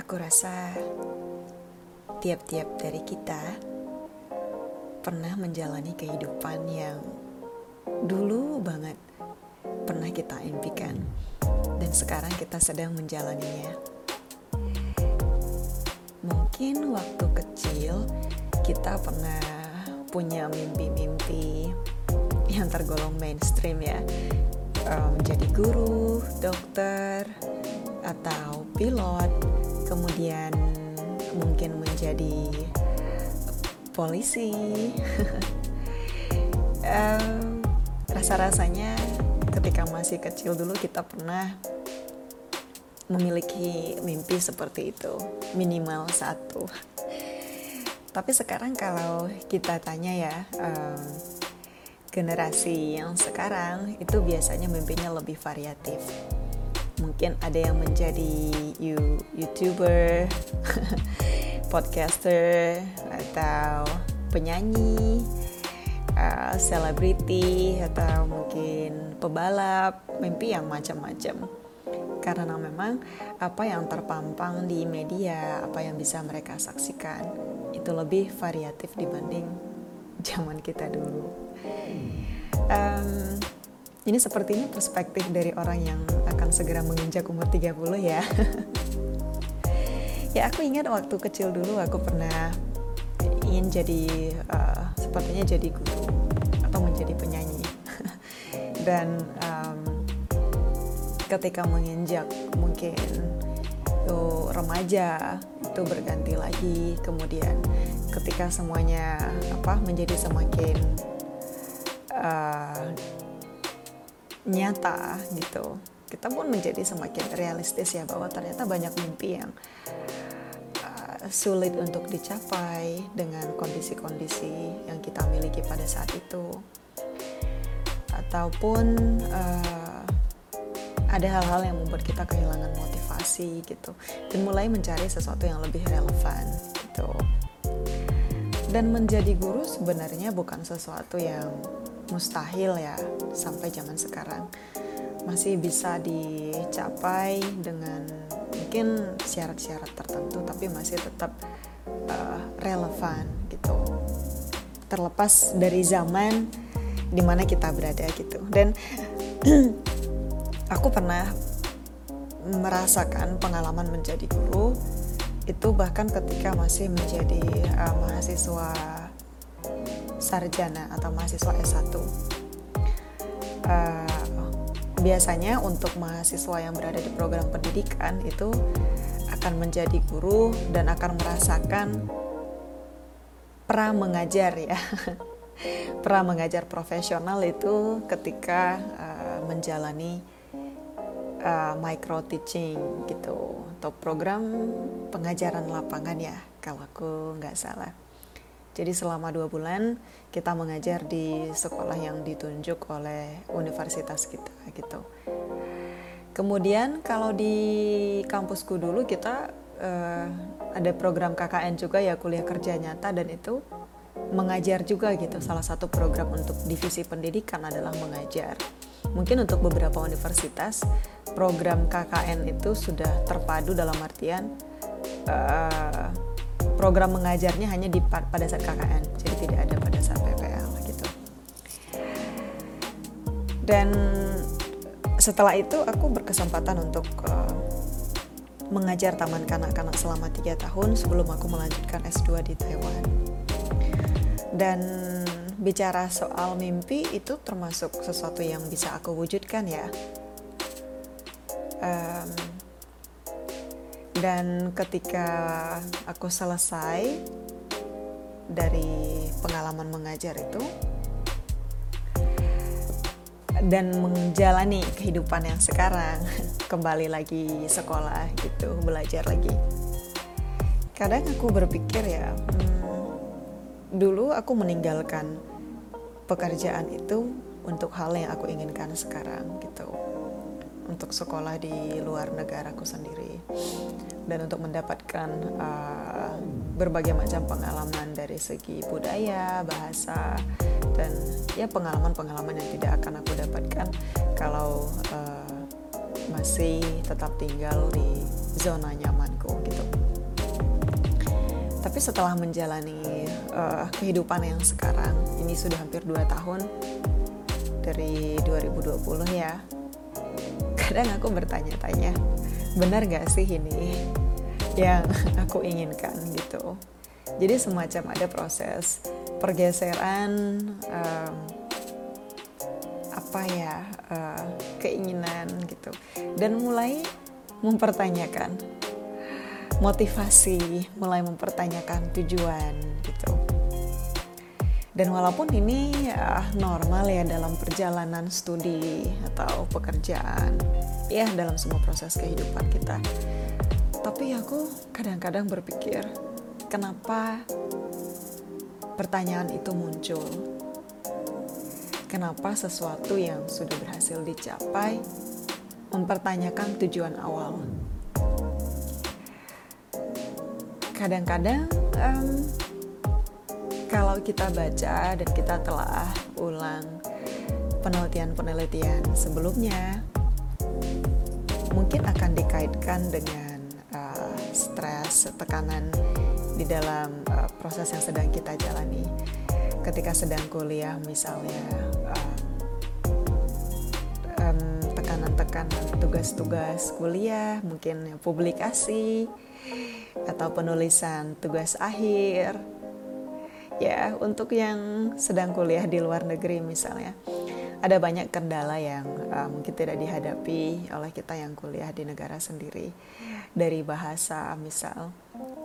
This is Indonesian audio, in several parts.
Aku rasa tiap-tiap dari kita pernah menjalani kehidupan yang dulu banget pernah kita impikan dan sekarang kita sedang menjalaninya. Mungkin waktu kecil kita pernah punya mimpi-mimpi yang tergolong mainstream ya, menjadi guru, dokter, atau pilot kemudian mungkin menjadi polisi. um, rasa-rasanya ketika masih kecil dulu kita pernah memiliki mimpi seperti itu, minimal satu. Tapi sekarang kalau kita tanya ya, um, generasi yang sekarang itu biasanya mimpinya lebih variatif mungkin ada yang menjadi you, youtuber, podcaster atau penyanyi, uh, selebriti uh, atau mungkin pebalap, mimpi yang macam-macam. Karena memang apa yang terpampang di media, apa yang bisa mereka saksikan itu lebih variatif dibanding zaman kita dulu. Um, ini sepertinya perspektif dari orang yang akan segera menginjak umur 30 ya. ya aku ingat waktu kecil dulu aku pernah ingin jadi uh, sepertinya jadi guru atau menjadi penyanyi. Dan um, ketika menginjak mungkin tuh remaja itu berganti lagi kemudian ketika semuanya apa menjadi semakin uh, nyata gitu kita pun menjadi semakin realistis ya bahwa ternyata banyak mimpi yang uh, sulit untuk dicapai dengan kondisi-kondisi yang kita miliki pada saat itu. Ataupun uh, ada hal-hal yang membuat kita kehilangan motivasi gitu. Dan mulai mencari sesuatu yang lebih relevan gitu. Dan menjadi guru sebenarnya bukan sesuatu yang mustahil ya sampai zaman sekarang. Masih bisa dicapai dengan mungkin syarat-syarat tertentu tapi masih tetap uh, relevan gitu. Terlepas dari zaman di mana kita berada gitu. Dan aku pernah merasakan pengalaman menjadi guru itu bahkan ketika masih menjadi uh, mahasiswa sarjana atau mahasiswa S1. Uh, eh, biasanya untuk mahasiswa yang berada di program pendidikan itu akan menjadi guru dan akan merasakan pra mengajar ya. pra mengajar profesional itu ketika uh, menjalani uh, micro teaching gitu atau program pengajaran lapangan ya kalau aku nggak salah. Jadi selama dua bulan kita mengajar di sekolah yang ditunjuk oleh universitas kita gitu. Kemudian kalau di kampusku dulu kita uh, ada program KKN juga ya kuliah kerja nyata dan itu mengajar juga gitu. Salah satu program untuk divisi pendidikan adalah mengajar. Mungkin untuk beberapa universitas program KKN itu sudah terpadu dalam artian uh, program mengajarnya hanya di pada saat KKN, jadi tidak ada pada saat PPL gitu. Dan setelah itu aku berkesempatan untuk uh, mengajar taman kanak-kanak selama tiga tahun sebelum aku melanjutkan S2 di Taiwan. Dan bicara soal mimpi itu termasuk sesuatu yang bisa aku wujudkan ya. Um, dan ketika aku selesai dari pengalaman mengajar itu dan menjalani kehidupan yang sekarang kembali lagi sekolah gitu belajar lagi. Kadang aku berpikir ya hmm, dulu aku meninggalkan pekerjaan itu untuk hal yang aku inginkan sekarang gitu untuk sekolah di luar negaraku sendiri dan untuk mendapatkan uh, berbagai macam pengalaman dari segi budaya, bahasa, dan ya pengalaman-pengalaman yang tidak akan aku dapatkan kalau uh, masih tetap tinggal di zona nyamanku gitu. Tapi setelah menjalani uh, kehidupan yang sekarang, ini sudah hampir 2 tahun dari 2020 ya. Kadang aku bertanya-tanya, benar gak sih ini yang aku inginkan? Gitu. Jadi semacam ada proses pergeseran um, apa ya uh, keinginan gitu. Dan mulai mempertanyakan motivasi mulai mempertanyakan tujuan gitu dan walaupun ini uh, normal ya dalam perjalanan studi atau pekerjaan ya dalam semua proses kehidupan kita tapi aku kadang-kadang berpikir kenapa pertanyaan itu muncul kenapa sesuatu yang sudah berhasil dicapai mempertanyakan tujuan awal. Kadang-kadang um, kalau kita baca dan kita telah ulang penelitian-penelitian sebelumnya, mungkin akan dikaitkan dengan uh, stres, tekanan di dalam uh, proses yang sedang kita jalani ketika sedang kuliah misalnya tekanan-tekanan tugas-tugas kuliah, mungkin publikasi atau penulisan tugas akhir. Ya, untuk yang sedang kuliah di luar negeri misalnya, ada banyak kendala yang uh, mungkin tidak dihadapi oleh kita yang kuliah di negara sendiri. Dari bahasa misal,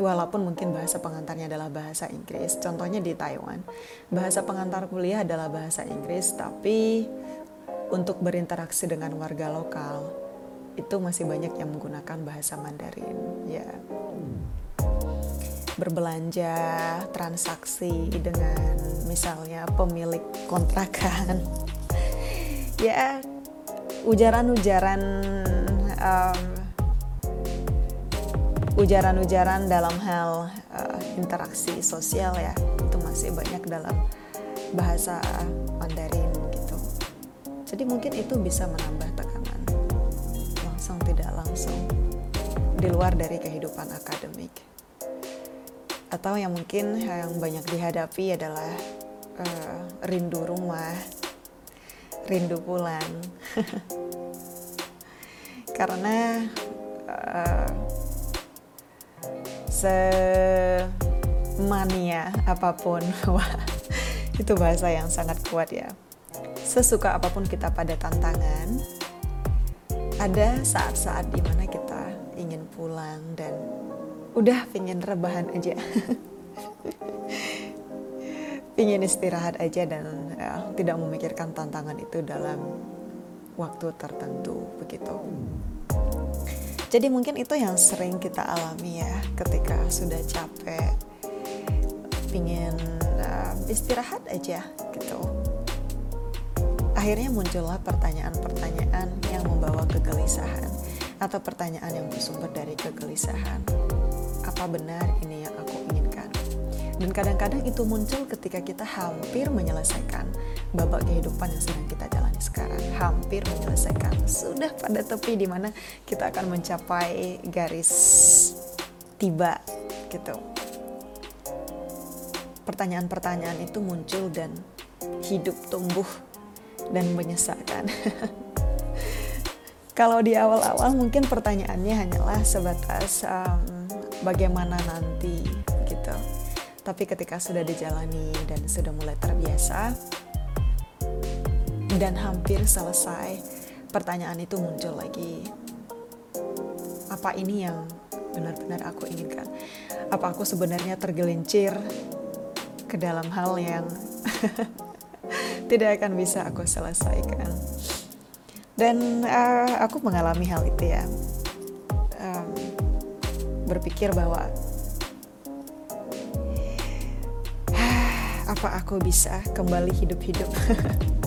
walaupun mungkin bahasa pengantarnya adalah bahasa Inggris, contohnya di Taiwan, bahasa pengantar kuliah adalah bahasa Inggris, tapi untuk berinteraksi dengan warga lokal itu masih banyak yang menggunakan bahasa Mandarin ya berbelanja transaksi dengan misalnya pemilik kontrakan ya ujaran-ujaran um, ujaran-ujaran dalam hal uh, interaksi sosial ya itu masih banyak dalam bahasa Mandarin jadi mungkin itu bisa menambah tekanan langsung tidak langsung di luar dari kehidupan akademik. Atau yang mungkin yang banyak dihadapi adalah uh, rindu rumah, rindu pulang. Karena uh, semania apa pun, itu bahasa yang sangat kuat ya sesuka apa pun kita pada tantangan, ada saat-saat di mana kita ingin pulang dan udah pengen rebahan aja. ingin istirahat aja dan ya, tidak memikirkan tantangan itu dalam waktu tertentu begitu. Jadi mungkin itu yang sering kita alami ya ketika sudah capek, ingin uh, istirahat aja gitu Akhirnya muncullah pertanyaan-pertanyaan yang membawa kegelisahan atau pertanyaan yang bersumber dari kegelisahan. Apa benar ini yang aku inginkan? Dan kadang-kadang itu muncul ketika kita hampir menyelesaikan babak kehidupan yang sedang kita jalani sekarang. Hampir menyelesaikan. Sudah pada tepi di mana kita akan mencapai garis tiba gitu. Pertanyaan-pertanyaan itu muncul dan hidup tumbuh dan menyesalkan. Kalau di awal-awal mungkin pertanyaannya hanyalah sebatas um, bagaimana nanti gitu. Tapi ketika sudah dijalani dan sudah mulai terbiasa dan hampir selesai, pertanyaan itu muncul lagi. Apa ini yang benar-benar aku inginkan? Apa aku sebenarnya tergelincir ke dalam hal yang tidak akan bisa aku selesaikan dan uh, aku mengalami hal itu ya berpikir bahwa apa aku bisa kembali hidup-hidup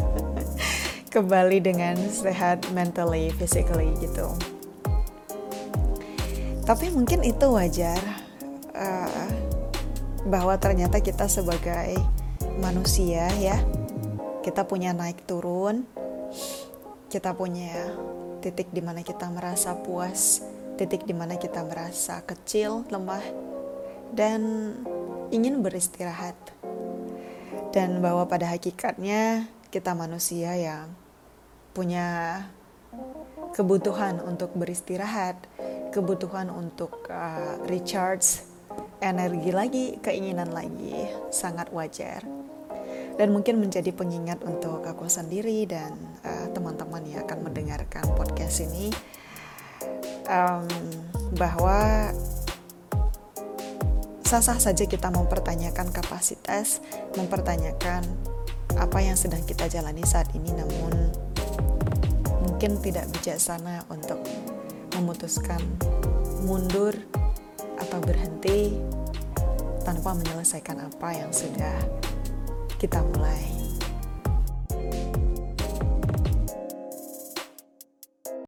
kembali dengan sehat mentally, physically gitu. Tapi mungkin itu wajar uh, bahwa ternyata kita sebagai manusia ya kita punya naik turun, kita punya titik di mana kita merasa puas, titik di mana kita merasa kecil, lemah, dan ingin beristirahat. Dan bahwa pada hakikatnya kita manusia yang punya kebutuhan untuk beristirahat, kebutuhan untuk uh, recharge energi lagi, keinginan lagi, sangat wajar. Dan mungkin menjadi pengingat untuk aku sendiri dan uh, teman-teman yang akan mendengarkan podcast ini um, bahwa sah-sah saja kita mempertanyakan kapasitas, mempertanyakan apa yang sedang kita jalani saat ini, namun mungkin tidak bijaksana untuk memutuskan mundur atau berhenti tanpa menyelesaikan apa yang sudah kita mulai.